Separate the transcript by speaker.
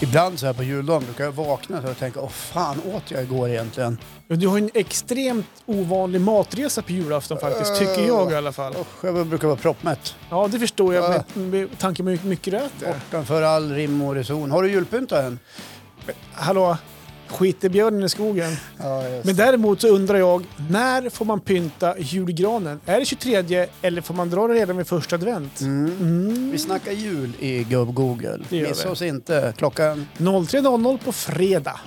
Speaker 1: Ibland så här på juldagen brukar jag vakna och tänka, åh fan åt jag igår egentligen?
Speaker 2: Du har en extremt ovanlig matresa på julafton faktiskt, tycker jag i alla fall.
Speaker 1: Usch, jag brukar vara proppmätt.
Speaker 2: Ja, det förstår jag
Speaker 1: Ja.
Speaker 2: med, med tanke på hur mycket du äter.
Speaker 1: Bortanför all rim och reson. Har du julpynta än?
Speaker 2: Hallå, skiter björnen i skogen?
Speaker 1: Ja,
Speaker 2: Men däremot så undrar jag, när får man pynta julgranen? Är det 23 eller får man dra det redan vid första advent? Mm.
Speaker 1: Vi snackar jul i Gubb-Google.
Speaker 2: Det gör
Speaker 1: Missa oss inte. Klockan
Speaker 2: 03.00 på fredag.